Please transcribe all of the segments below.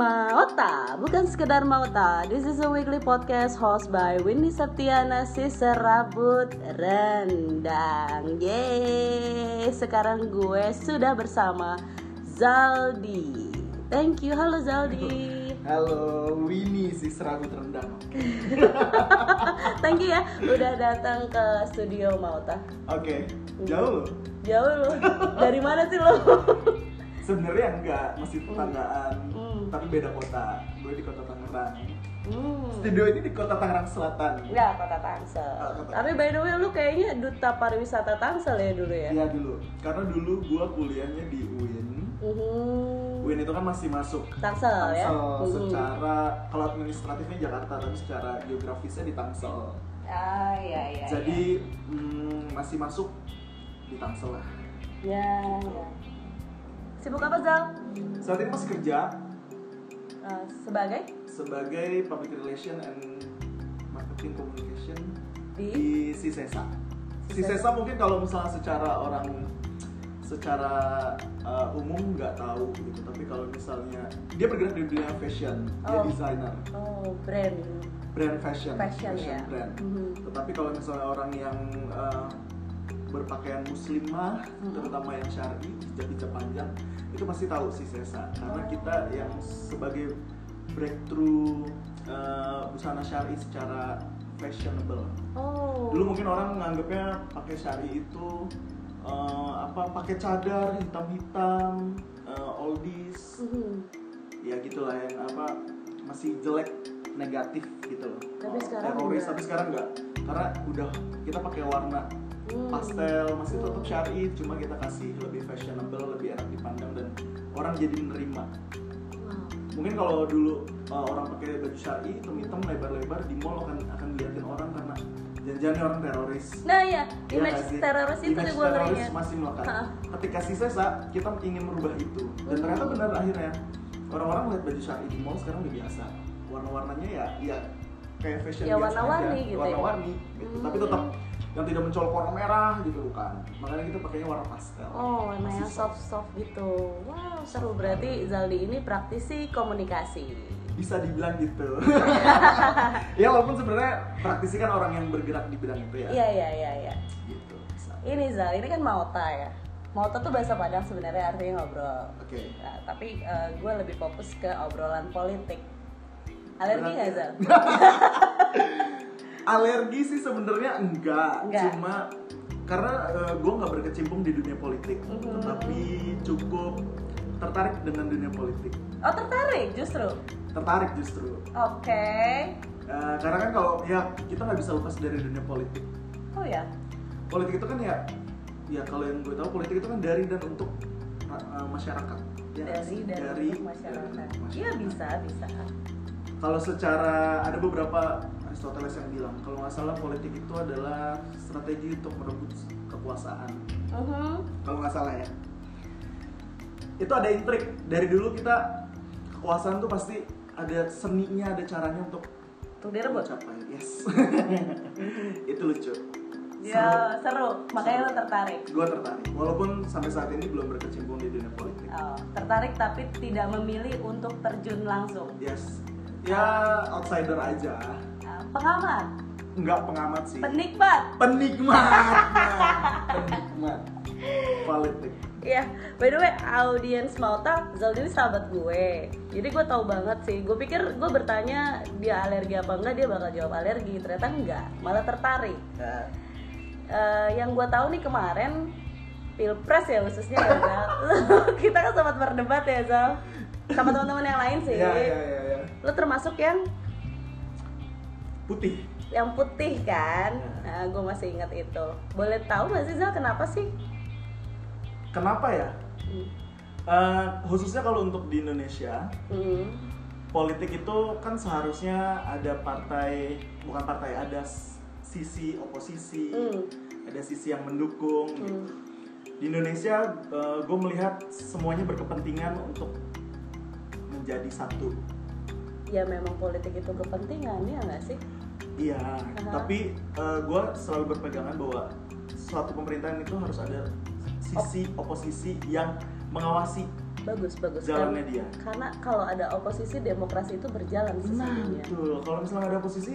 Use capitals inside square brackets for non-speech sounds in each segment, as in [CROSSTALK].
Maota, bukan sekedar Maota. This is a weekly podcast host by Winnie Septiana, si serabut rendang. Yeay, sekarang gue sudah bersama Zaldi. Thank you, halo Zaldi. [LAUGHS] Halo, Winnie si serabut rendang. [LAUGHS] Thank you ya, udah datang ke studio Maota. Oke, jauh. Jauh lu, [LAUGHS] dari mana sih lo? Sebenarnya enggak, masih tetanggaan. Tapi beda kota. Gue di kota Tangerang. Hmm. Studio ini di kota Tangerang Selatan. Enggak, kota Tangsel. Kota- Tapi by the way lu kayaknya duta pariwisata Tangsel ya dulu ya? Iya dulu, karena dulu gue kuliahnya di UIN. Mhm. UIN itu kan masih masuk Tangsel, ya? Tangsel Mhm. secara kalau administratifnya Jakarta, tapi secara geografisnya di Tangsel. Ah, iya iya. Jadi mm, masih masuk di Tangsel lah. Ya, ya. Sibuk apa Zal? Saat ini masih kerja Eh, sebagai sebagai public relation and marketing communication di di Sisesa. Sisesa. Mungkin kalau misalnya secara orang secara uh, umum nggak tahu gitu, tapi kalau misalnya dia bergerak di dunia fashion, dia Oh. desainer, oh brand. brand fashion, Fashion, ya. brand. Mhm. Tetapi kalau misalnya orang yang uh, berpakaian muslimah, Mhm. terutama yang syar'i, hijab-hijab panjang, itu pasti tahu Sisesa karena Oh. kita yang sebagai breakthrough uh, busana syari secara fashionable. Oh. Dulu mungkin orang menganggapnya pakai syari itu uh, apa pakai cadar hitam-hitam, uh, oldies, Mhm. ya gitulah yang apa masih jelek negatif gitu loh. Tapi Uh, sekarang teroris tapi sekarang enggak. Karena udah kita pakai warna Hmm. Pastel masih tetap syari cuma kita kasih lebih fashionable lebih enak dipandang dan orang jadi menerima mungkin kalau dulu uh, orang pakai baju syari hitam-hitam lebar-lebar di mall akan akan dilihatin orang karena jangan-jangan orang teroris Nah ya, Ya image nggak sih? teroris itu Image gue teroris ngerinya. masih melekat Ha. ketika si Sesa kita ingin merubah itu dan ternyata benar akhirnya orang-orang melihat baju syari di mall sekarang udah biasa warna-warnanya ya ya kayak fashion Ya, warna-warni gitu ya. warna-warni gitu. Hmm. tapi tetap yang tidak mencolok warna merah gitu bukan makanya kita pakainya warna pastel Oh, warnanya soft soft gitu. Wow, seru berarti Zaldi ini praktisi komunikasi. bisa dibilang gitu [LAUGHS] ya walaupun sebenarnya praktisi kan orang yang bergerak di bidang itu ya Iya iya iya iya. gitu bisa. Ini Zal, ini kan Mauta ya. Mauta tuh bahasa Padang sebenarnya artinya ngobrol. oke Nah, tapi gue lebih fokus ke obrolan politik. Alergi nggak Zal? [LAUGHS] alergi sih sebenarnya enggak, Enggak. cuma karena gue nggak berkecimpung di dunia politik Mhm. tetapi cukup tertarik dengan dunia politik Oh tertarik justru. tertarik justru Oke. Eh, karena kan kalau ya kita nggak bisa lepas dari dunia politik Oh ya. politik itu kan ya ya kalau yang gue tahu politik itu kan dari dan untuk uh, masyarakat ya Dari sih? dari, dari untuk masyarakat. Iya bisa bisa. kalau secara ada beberapa Aristoteles yang bilang kalau nggak salah politik itu adalah strategi untuk merebut kekuasaan Mhm. kalau nggak salah ya itu ada intrik dari dulu kita kekuasaan tuh pasti ada seninya ada caranya untuk Untuk direbut. mencapai yes [LAUGHS] itu lucu Ya seru. Makanya lo tertarik. gue tertarik walaupun sampai saat ini belum berkecimpung di dunia politik Oh, tertarik tapi tidak memilih untuk terjun langsung. yes ya outsider aja pengamat, nggak pengamat sih penikmat. penikmat [LAUGHS] penikmat politik Iya, by the way, audiens Mauta, Zaldi ini sahabat gue. Jadi gue tahu banget sih. Gue pikir gue bertanya dia alergi apa enggak, dia bakal jawab alergi. Ternyata enggak, malah tertarik. Eh, yang gue tahu nih kemarin pilpres ya khususnya ya Zal. [LAUGHS] Kita kan sempat berdebat ya Zal. Sama teman-teman yang lain sih. ya ya ya ya Lo termasuk yang putih yang putih kan? Nah, gue masih ingat itu. Boleh tahu nggak sih Zal kenapa sih? kenapa ya Hmm. Eh, khususnya kalau untuk di Indonesia Hmm. politik itu kan seharusnya ada partai bukan partai ada sisi oposisi Hmm. ada sisi yang mendukung gitu. Hmm. di Indonesia gue melihat semuanya berkepentingan untuk menjadi satu ya memang politik itu kepentingan ya nggak sih iya Aha. tapi gue selalu berpegangan bahwa suatu pemerintahan itu harus ada sisi oposisi yang mengawasi bagus bagus Jalannya dia. karena kalau ada oposisi demokrasi itu berjalan Nah, sesungguhnya betul. Kalau misalnya ada oposisi,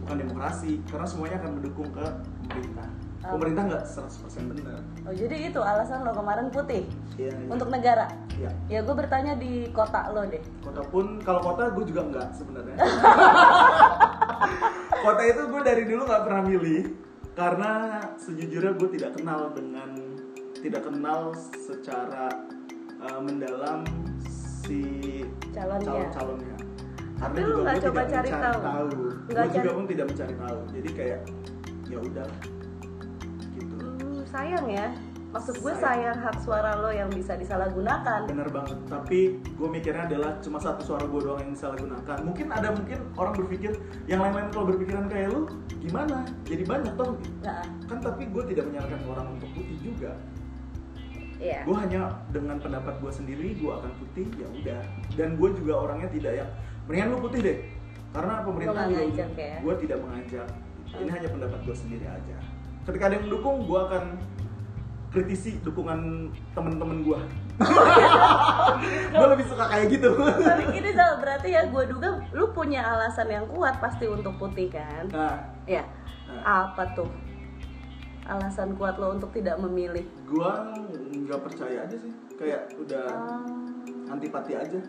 bukan demokrasi, karena semuanya akan mendukung ke pemerintah. Oh. Pemerintah nggak 100% benar. oh jadi itu alasan lo kemarin putih Iya. iya. untuk negara Iya. ya gue bertanya di kota lo deh Kota pun, kalau kota gue juga nggak sebenarnya. [LAUGHS] kota itu gue dari dulu nggak pernah milih, karena sejujurnya gue tidak kenal dengan, tidak kenal secara uh, mendalam si Calonnya. calon-calonnya. Karena Tapi lu juga nggak gue coba cari tahu? Nggak Gue juga pun tidak mencari tahu. Jadi kayak ya udah gitu. Hmm, sayang ya maksud gue Sayang. hak suara lo yang bisa disalahgunakan. Bener banget tapi gue mikirnya adalah cuma satu suara gue doang yang bisa gunakan mungkin ada mungkin orang berpikir yang lain-lain kalau berpikiran kayak lu gimana? Jadi banyak toh nah, kan tapi gue tidak menyarankan orang untuk putih juga. Iya. Gue hanya dengan pendapat gue sendiri gue akan putih ya udah. Dan gue juga orangnya tidak yang mendingan lu putih deh. Karena pemerintah juga ya? gue tidak mengajak. Ini Hmm. hanya pendapat gue sendiri aja. Ketika ada yang mendukung gue akan kritisi dukungan temen-temen gue gue lebih suka kayak gitu. Tapi gini Zal, berarti ya gue duga lu punya alasan yang kuat pasti untuk putih kan? Nah. Ya. Nah. apa tuh alasan kuat lo untuk tidak memilih? Gue nggak percaya aja sih. Kayak udah oh, antipati aja.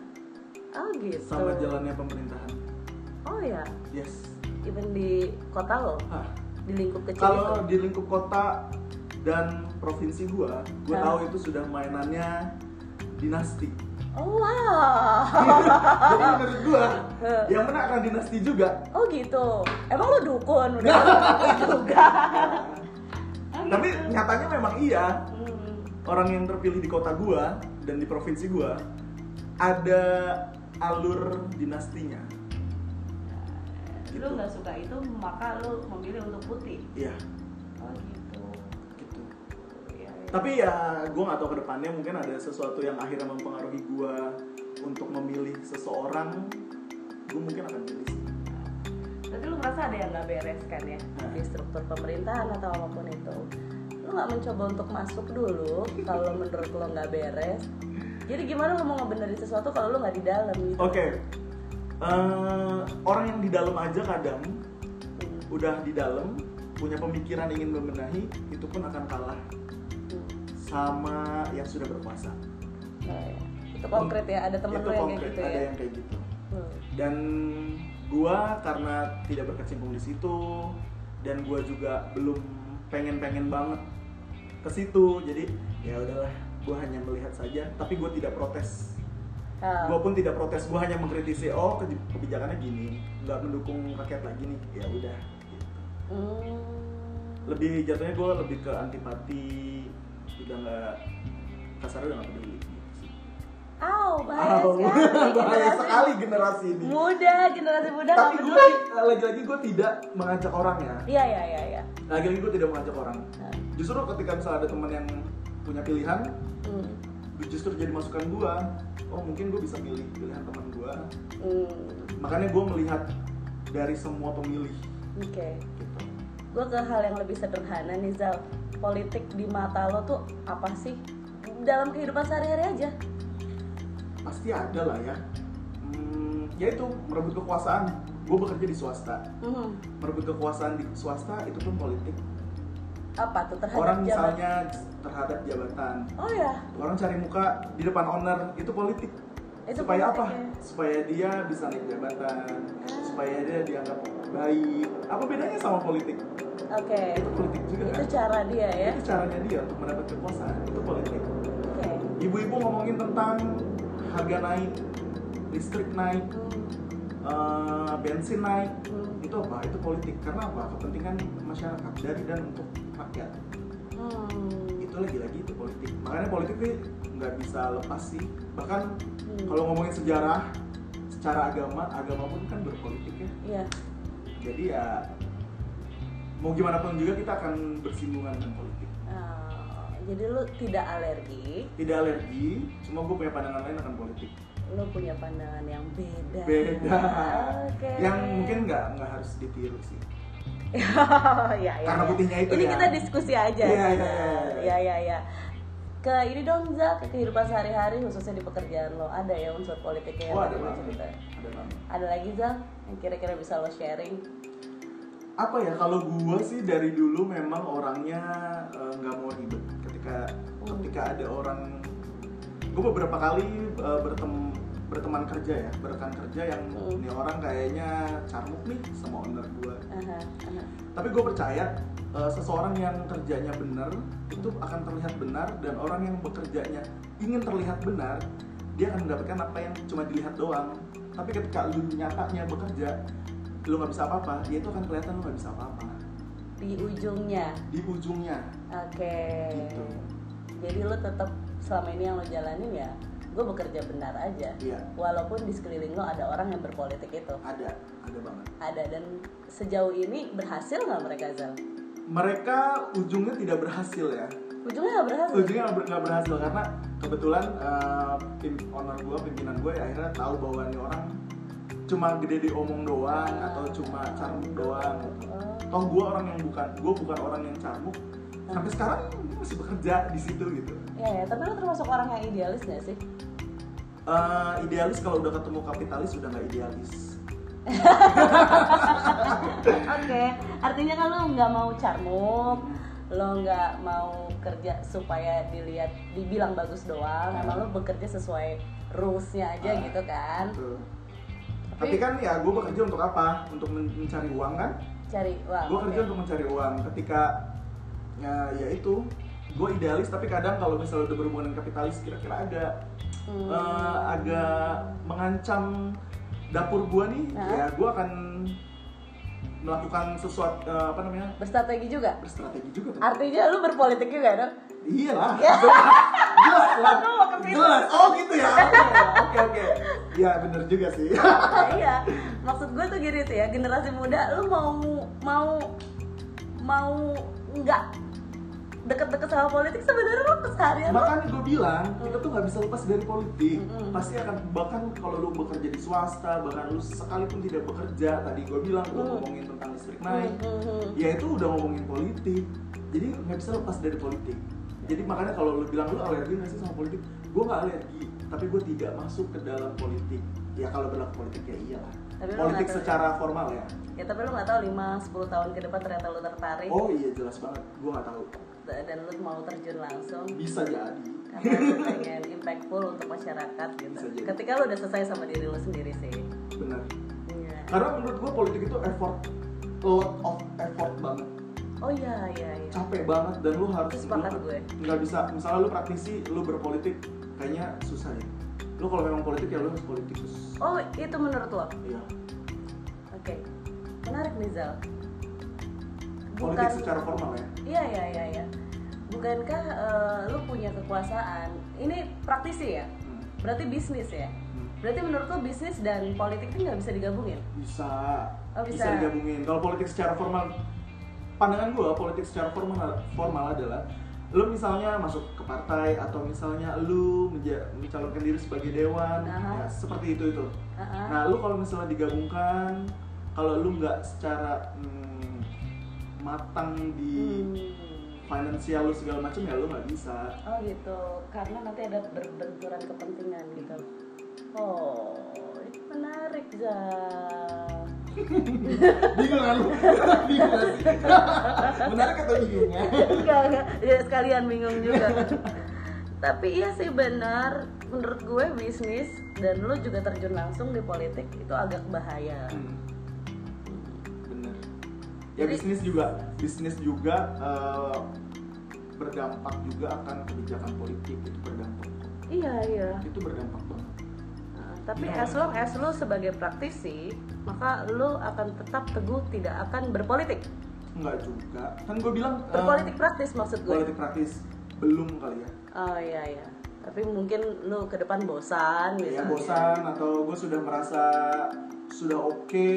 Oh gitu. Sama jalannya pemerintahan. Oh ya? Yes. Even di kota lo? Ah di lingkup kecil kalau di lingkup kota dan provinsi gua gua tahu itu sudah mainannya dinasti. Oh wow. [LAUGHS] Jadi menurut gua yang menang akan dinasti juga. Oh gitu. Emang lo dukun? [LAUGHS] Udah juga. [LAUGHS] Tapi nyatanya memang iya. Hmm. orang yang terpilih di kota gua dan di provinsi gua ada alur dinastinya. Lu nggak suka itu maka lu memilih untuk putih? Iya. Oh gitu gitu. Tapi ya gue nggak tahu ke depannya. Mungkin ada sesuatu yang akhirnya mempengaruhi gue untuk memilih seseorang gue mungkin akan pilih tapi lu merasa ada yang nggak beres kan ya? Nah. di struktur pemerintahan atau apa pun itu. Lu nggak mencoba untuk masuk dulu kalau menurut lo nggak beres? Jadi gimana lu mau ngebenerin sesuatu kalau lu nggak di dalam gitu? Oke. Eh, orang yang di dalam aja kadang Hmm. udah di dalam punya pemikiran ingin membenahi itu pun akan kalah. Sama yang sudah berkuasa Nah, ya. itu konkret ya ada temen itu yang kayak konkret gitu ada ya yang kayak gitu Hmm. dan gua karena tidak berkecimpung di situ dan gua juga belum pengen-pengen banget ke situ jadi ya udahlah gua hanya melihat saja tapi gua tidak protes Ah. gua pun tidak protes gua hanya mengkritisi oh ke- kebijakannya gini nggak mendukung rakyat lagi nih ya udah gitu. Hmm. lebih jatuhnya gua lebih ke antipati udah nggak kasar udah nggak peduli gitu sih. Aw, bahaya [LAUGHS] Oh, sekali. bahaya Generasi sekali generasi ini Muda, generasi muda tapi gue lagi-lagi gue tidak mengajak orang ya Iya, iya, iya, iya. lagi-lagi gue tidak mengajak orang Nah, justru ketika misalnya ada teman yang punya pilihan hmm. justru jadi masukan gue oh mungkin gue bisa milih pilihan teman gue Hmm. makanya gue melihat dari semua pemilih Oke. gitu Gue ke hal yang lebih sederhana nih Zal. Politik di mata lo tuh apa sih? Dalam kehidupan sehari-hari aja. pasti ada lah ya hmm, ya itu merebut kekuasaan gue bekerja di swasta Hmm. merebut kekuasaan di swasta itu pun politik Apa tuh terhadap orang jabatan? misalnya terhadap jabatan Oh ya. orang cari muka di depan owner itu politik Itu supaya apa ya. supaya dia bisa naik jabatan supaya dia dianggap baik apa bedanya sama politik Oke. itu politik juga Itu kan cara dia ya. itu caranya dia untuk mendapat kekuasaan itu politik Oke. ibu-ibu ngomongin tentang harga naik listrik naik Hmm. eh, bensin naik Hmm. itu apa itu politik karena apa kepentingan masyarakat dari dan untuk rakyat Hmm. itu lagi-lagi itu politik makanya politik nih nggak bisa lepas sih bahkan Hmm. kalau ngomongin sejarah secara agama agama pun kan berpolitik ya Iya. jadi ya mau gimana pun juga kita akan bersinggungan dengan politik Ah, jadi lu tidak alergi, tidak alergi cuma gue punya pandangan lain akan politik lu punya pandangan yang beda. beda Oke. yang mungkin nggak nggak harus ditiru sih ya, ya, Karena ya. putihnya itu Ini ya. kita diskusi aja. Iya, iya, Nah, iya, iya. iya, iya, iya. ke ini dong Za, ke kehidupan sehari-hari khususnya di pekerjaan lo ada ya unsur politiknya Oh, ada banget. Ada ada lagi Za yang kira-kira bisa lo sharing Apa ya kalau gua sih dari dulu memang orangnya eh, nggak mau ribet. Ketika Hmm. ketika ada orang gue beberapa kali eh, bertem berteman kerja ya, berrekan kerja yang Hmm. ini orang kayaknya carmuk nih sama owner gua. Aha, aha. Tapi gue percaya eh, seseorang yang kerjanya benar itu akan terlihat benar dan orang yang bekerjanya ingin terlihat benar dia akan mendapatkan apa yang cuma dilihat doang. Tapi ketika lu nyatanya bekerja lu nggak bisa apa-apa, ya itu akan kelihatan lu nggak bisa apa-apa di ujungnya di ujungnya. oke Gitu. jadi lo tetap selama ini yang lo jalanin ya gue bekerja benar aja Iya. walaupun di sekeliling lo ada orang yang berpolitik itu Ada, ada banget. ada dan sejauh ini berhasil nggak mereka Zal? Mereka ujungnya tidak berhasil ya. ujungnya nggak berhasil Ujungnya nggak ber- nggak berhasil karena kebetulan eh, tim owner gue, pimpinan gue akhirnya tahu bahwa ini orang cuma gede diomong doang atau cuma carmuk doang. gitu. Oh, Toh gue orang yang bukan, gue bukan orang yang carmuk. Sampai sekarang gue masih bekerja di situ gitu. ya, ya tapi lo termasuk orang yang idealis gak sih Eh, idealis kalau udah ketemu kapitalis udah nggak idealis. Oke, artinya kan lo nggak mau carmuk, lo nggak mau kerja supaya dilihat, dibilang bagus doang. Emang lo bekerja sesuai rulesnya aja Ah. gitu kan? Gitu. Tapi kan ya gue bekerja untuk apa? Untuk men- mencari uang kan? Cari uang. gue kerja oke. untuk mencari uang ketika ya, ya itu gue idealis tapi kadang kalau misalnya udah berhubungan dengan kapitalis kira-kira agak Hmm. eh, agak mengancam dapur gue nih Nah. ya gue akan melakukan sesuatu eh, apa namanya Berstrategi juga. berstrategi juga tuh Artinya lo berpolitik juga dong? Iya lah Ya. jelas lah. Jelas. Oh gitu ya? [LAUGHS] Oke oke. Ya bener juga sih. Iya. Maksud gue tuh gini tuh ya generasi muda lu mau mau mau nggak deket-deket sama politik sebenarnya lo keseharian lo makanya gue bilang kita tuh nggak bisa lepas dari politik. Mm-mm. pasti akan bahkan kalau lu bekerja di swasta bahkan lu sekalipun tidak bekerja tadi gue bilang gue Mm. ngomongin tentang listrik naik. Hmm, hmm, hmm. ya itu udah ngomongin politik. Jadi nggak bisa lepas dari politik jadi makanya kalau lu bilang lu alergi nggak sih sama politik? Gue nggak alergi tapi gue tidak masuk ke dalam politik. Ya kalau berlaku politik ya iyalah. Tapi politik nggak tahu. secara formal ya. Ya tapi lu nggak tahu 5-10 tahun ke depan ternyata lu tertarik. Oh iya jelas banget. Gue nggak tahu. Dan lu mau terjun langsung. Bisa jadi. Karena lu pengen impactful untuk masyarakat gitu. Bisa jadi. ketika lu udah selesai sama diri lu sendiri sih. Benar. Iya. karena menurut gue politik itu effort lot of effort banget oh iya iya iya capek banget dan lu harus Sepakat lu gue. nggak bisa misalnya lu praktisi lu berpolitik kayaknya susah ya lu kalau memang politik ya lu harus politikus oh itu menurut lo iya oke menarik nih Zal politik secara formal ya Iya iya iya iya. Bukankah eh, lu punya kekuasaan? Ini praktisi ya? Hmm. Berarti bisnis ya? Hmm. Berarti menurut lu bisnis dan politik itu nggak bisa digabungin? bisa Oh, bisa. digabungin kalau politik secara formal pandangan gua politik secara formal formal adalah lu misalnya masuk ke partai atau misalnya lu menja- mencalonkan diri sebagai dewan Aha. ya seperti itu itu Uh-uh. Nah, lu kalau misalnya digabungkan, kalau lu nggak secara hmm, matang di Hmm. finansial lu segala macam ya lu nggak bisa. Oh gitu, karena nanti ada berbenturan kepentingan gitu. Oh, ini menarik Zal. [LAUGHS] Bingung kan? [LAUGHS] Bingung sih? [LAUGHS] Menarik atau bingungnya? enggak, enggak. Ya, sekalian bingung juga. Tapi iya sih benar, menurut gue bisnis dan lu juga terjun langsung di politik itu agak bahaya. Hmm. Bener. Ya Jadi- bisnis juga, bisnis juga eh, berdampak juga akan kebijakan politik itu berdampak. Iya iya. Itu berdampak tapi Iya. as long as lu sebagai praktisi, maka lu akan tetap teguh tidak akan berpolitik. Enggak juga. Kan gue bilang eh, Berpolitik praktis maksud gue. politik praktis belum kali ya. Oh iya iya. Tapi mungkin lu ke depan bosan gitu. ya bosan atau gue sudah merasa sudah oke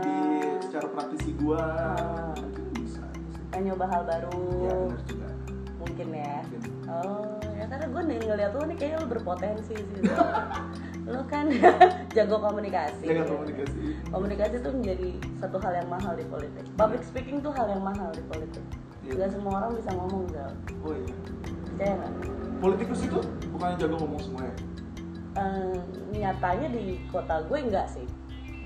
di secara praktisi gue Ah. mungkin bisa. Pengen nyoba hal baru. ya benar juga Mungkin ya. Mungkin. Oh, ya karena gue nih ngeliat lu nih kayaknya lu berpotensi sih. [LAUGHS] lu kan [LAUGHS] jago komunikasi. jaga komunikasi Komunikasi tuh menjadi satu hal yang mahal di politik. Public speaking tuh hal yang mahal di politik. Iya. Gak semua orang bisa ngomong Zal. oh iya Percaya nggak? politikus itu bukannya jago ngomong semua ya Eh, nyatanya di kota gue enggak sih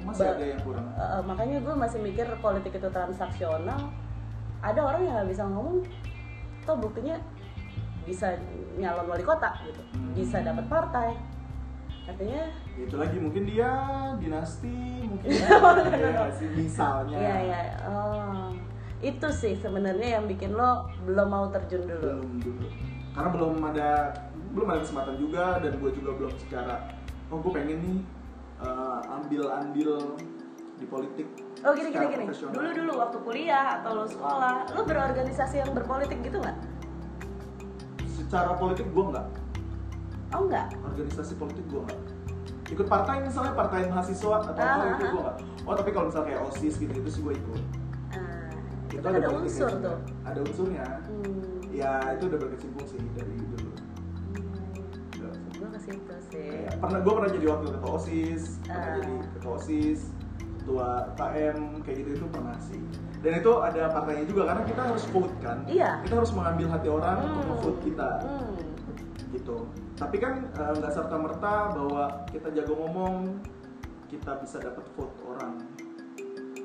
masih Ba- ada yang kurang Eh, makanya gue masih mikir politik itu transaksional ada orang yang nggak bisa ngomong toh buktinya bisa nyalon wali kota gitu Hmm. bisa dapat partai artinya Ya itu lagi mungkin dia dinasti mungkin [LAUGHS] Iya, ya, nggak sih? misalnya Iya iya. Oh. Itu sih sebenarnya yang bikin lo belum mau terjun dulu. belum dulu karena belum ada belum ada kesempatan juga dan gue juga belum secara oh gue pengen nih eh, ambil andil di politik Oh gini gini gini. Dulu dulu waktu kuliah atau lo sekolah, lo berorganisasi yang berpolitik gitu nggak? secara politik gue nggak Oh enggak. organisasi politik gue nggak ikut partai misalnya partai mahasiswa atau Ah, apa itu ah, gue nggak oh tapi kalau misalnya kayak osis gitu gitu sih gue ikut Ah, itu Itu ada politiknya unsur juga. tuh. ada unsurnya Hmm. ya itu udah berkecimpung sih dari dulu Gue ke situ sih. Kayak pernah gue pernah jadi wakil ketua osis pernah Ah. jadi ketua osis ketua KM kayak gitu itu pernah sih dan itu ada partainya juga karena kita harus vote kan Iya. kita harus mengambil hati orang untuk Hmm. nge-vote kita Hmm. gitu tapi kan eh, nggak serta merta bahwa kita jago ngomong kita bisa dapat vote orang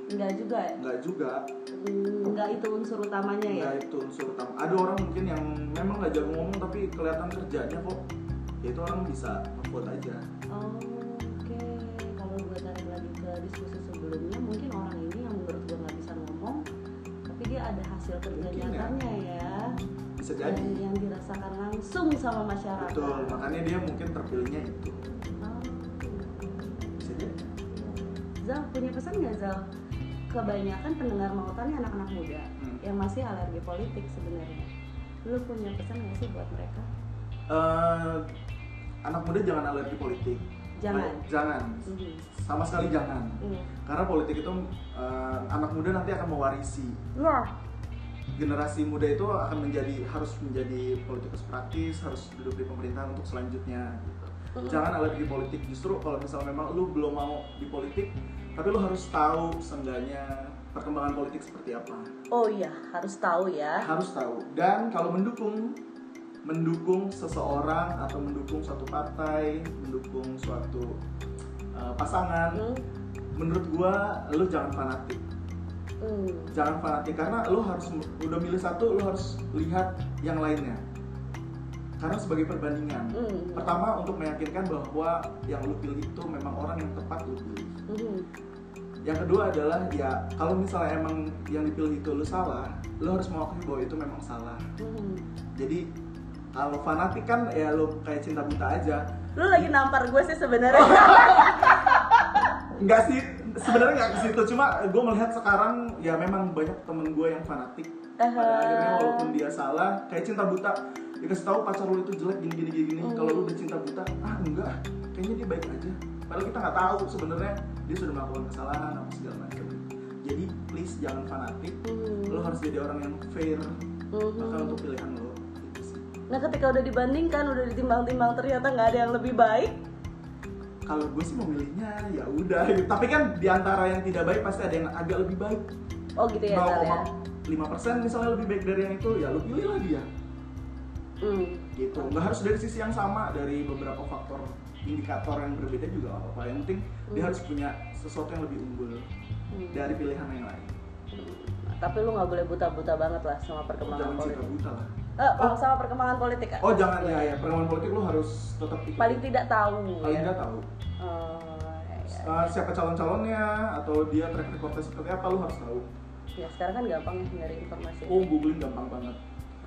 Enggak juga ya. nggak juga Hmm, Enggak itu unsur utamanya ya. nggak itu unsur utama ada orang mungkin yang memang nggak jago ngomong tapi kelihatan kerjanya kok ya itu orang bisa nge-vote aja Oh, Oke, kalau gue tarik lagi ke diskusi sebelumnya, mungkin orang ini yang menurut gue nggak bisa ngomong, tapi dia ada hasil kerja ya. nyatanya ya, bisa yang, jadi yang dirasakan langsung sama masyarakat. betul makanya dia mungkin terpilihnya itu Oh, bisa jadi Zal punya pesan nggak Zal? Kebanyakan pendengar mautannya anak-anak muda Hmm. yang masih alergi politik sebenarnya. Lu punya pesan nggak sih buat mereka? Eh, anak muda jangan alergi politik Jangan. Baik, jangan Mhm. sama sekali jangan Hmm. karena politik itu eh, anak muda nanti akan mewarisi Nah, generasi muda itu akan menjadi harus menjadi politikus praktis harus duduk di pemerintahan untuk selanjutnya gitu. Mm. jangan alergi politik justru kalau misalnya memang lu belum mau di politik tapi lu harus tahu seenggaknya perkembangan politik seperti apa oh iya harus tahu ya. harus tahu dan kalau mendukung mendukung seseorang atau mendukung suatu partai mendukung suatu uh, pasangan Hmm. menurut gua lu jangan fanatik Hmm. jangan fanatik karena lu harus udah milih satu lu harus lihat yang lainnya karena sebagai perbandingan Hmm. pertama untuk meyakinkan bahwa yang lu pilih itu memang orang yang tepat lu pilih Hmm. yang kedua adalah ya kalau misalnya emang yang dipilih itu lu salah lu harus mengakui bahwa itu memang salah Hmm. jadi kalau fanatik kan ya lu kayak cinta buta aja Lu lagi nampar gue sih sebenarnya. [LAUGHS] enggak sih sebenarnya nggak ke situ cuma gue melihat sekarang ya memang banyak temen gue yang fanatik pada akhirnya walaupun dia salah kayak cinta buta dikasih tahu pacar lu itu jelek gini gini gini. Hmm. kalau lu udah cinta buta ah enggak kayaknya dia baik aja padahal kita nggak tahu sebenarnya dia sudah melakukan kesalahan apa segala macam jadi please jangan fanatik Hmm. lu harus jadi orang yang fair Mhm. bahkan untuk pilihan lo gitu sih Nah ketika udah dibandingkan, udah ditimbang-timbang ternyata nggak ada yang lebih baik. Kalau gue sih memilihnya ya udah gitu. tapi kan di antara yang tidak baik pasti ada yang agak lebih baik Oh gitu ya ya. 0,5 persen misalnya lebih baik dari yang itu ya lu pilih lah dia Hmm. gitu nggak harus dari sisi yang sama dari beberapa faktor indikator yang berbeda juga nggak apa-apa yang penting dia Hmm. harus punya sesuatu yang lebih unggul Hmm. dari pilihan yang lain Hmm. Tapi lu nggak boleh buta-buta banget lah sama perkembangan jangan politik. buta lah Eh, kalau sama perkembangan politik kan? oh jangan ya ya perkembangan politik lu harus tetap ikut Paling tidak tahu. paling ya. nggak tahu Oh, ya, ya. Uh, siapa calon-calonnya atau dia track recordnya seperti apa lu harus tahu Ya, sekarang kan gampang ya nyari informasi. oh googling gampang banget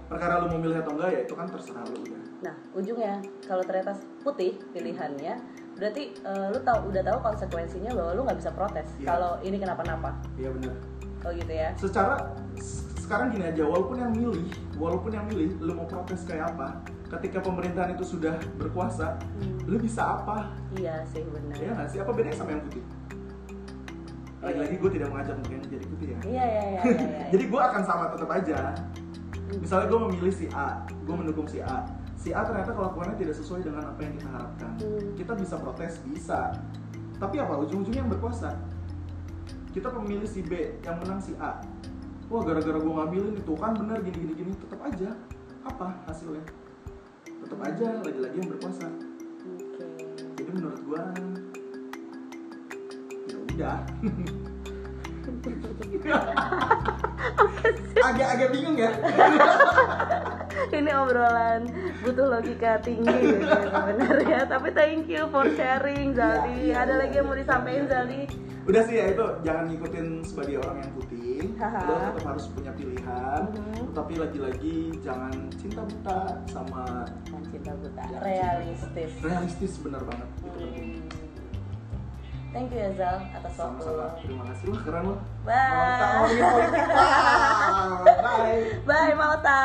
perkara lu mau milih atau enggak ya itu kan terserah lu udah Nah, ujungnya kalau ternyata putih pilihannya, berarti eh, lu tahu udah tahu konsekuensinya bahwa lu nggak bisa protes Iya. kalau ini kenapa-napa. iya benar Oh gitu ya. secara sekarang gini aja walaupun yang milih walaupun yang milih lu mau protes kayak apa ketika pemerintahan itu sudah berkuasa Hmm. lu bisa apa? Iya sih benar. ya nggak sih? Apa bedanya sama yang putih? Lagi-lagi gue tidak mengajak yang jadi putih ya? Iya iya iya iya. iya. [LAUGHS] jadi gue akan sama tetap aja. Misalnya gue memilih si A gue mendukung si A. Si A ternyata kelakuannya tidak sesuai dengan apa yang kita harapkan. Hmm. kita bisa protes bisa. Tapi apa? Ujung-ujungnya yang berkuasa. Kita pemilih si B yang menang si A wah gara-gara gue ngambilin itu kan bener gini gini gini tetap aja apa hasilnya tetap aja lagi-lagi yang berkuasa Oke. jadi menurut gua ya udah [LAUGHS] agak-agak bingung ya [LAUGHS] Ini obrolan butuh logika tinggi gitu sebenarnya. Tapi thank you for sharing Zaldi. Iya, iya, Ada lagi yang mau iya. disampaikan Zaldi? udah sih ya itu jangan ngikutin sebagai orang yang putih. Lo tetap harus punya pilihan Mhm. tetapi lagi-lagi jangan cinta buta sama Kan cinta buta, Ya, realistis. realistis bener banget itu penting Hmm. Thank you ya Zal atas waktu sama-sama lo. terima kasih wah keren lo Bye. Wah, [LAUGHS] bye Bye Malta.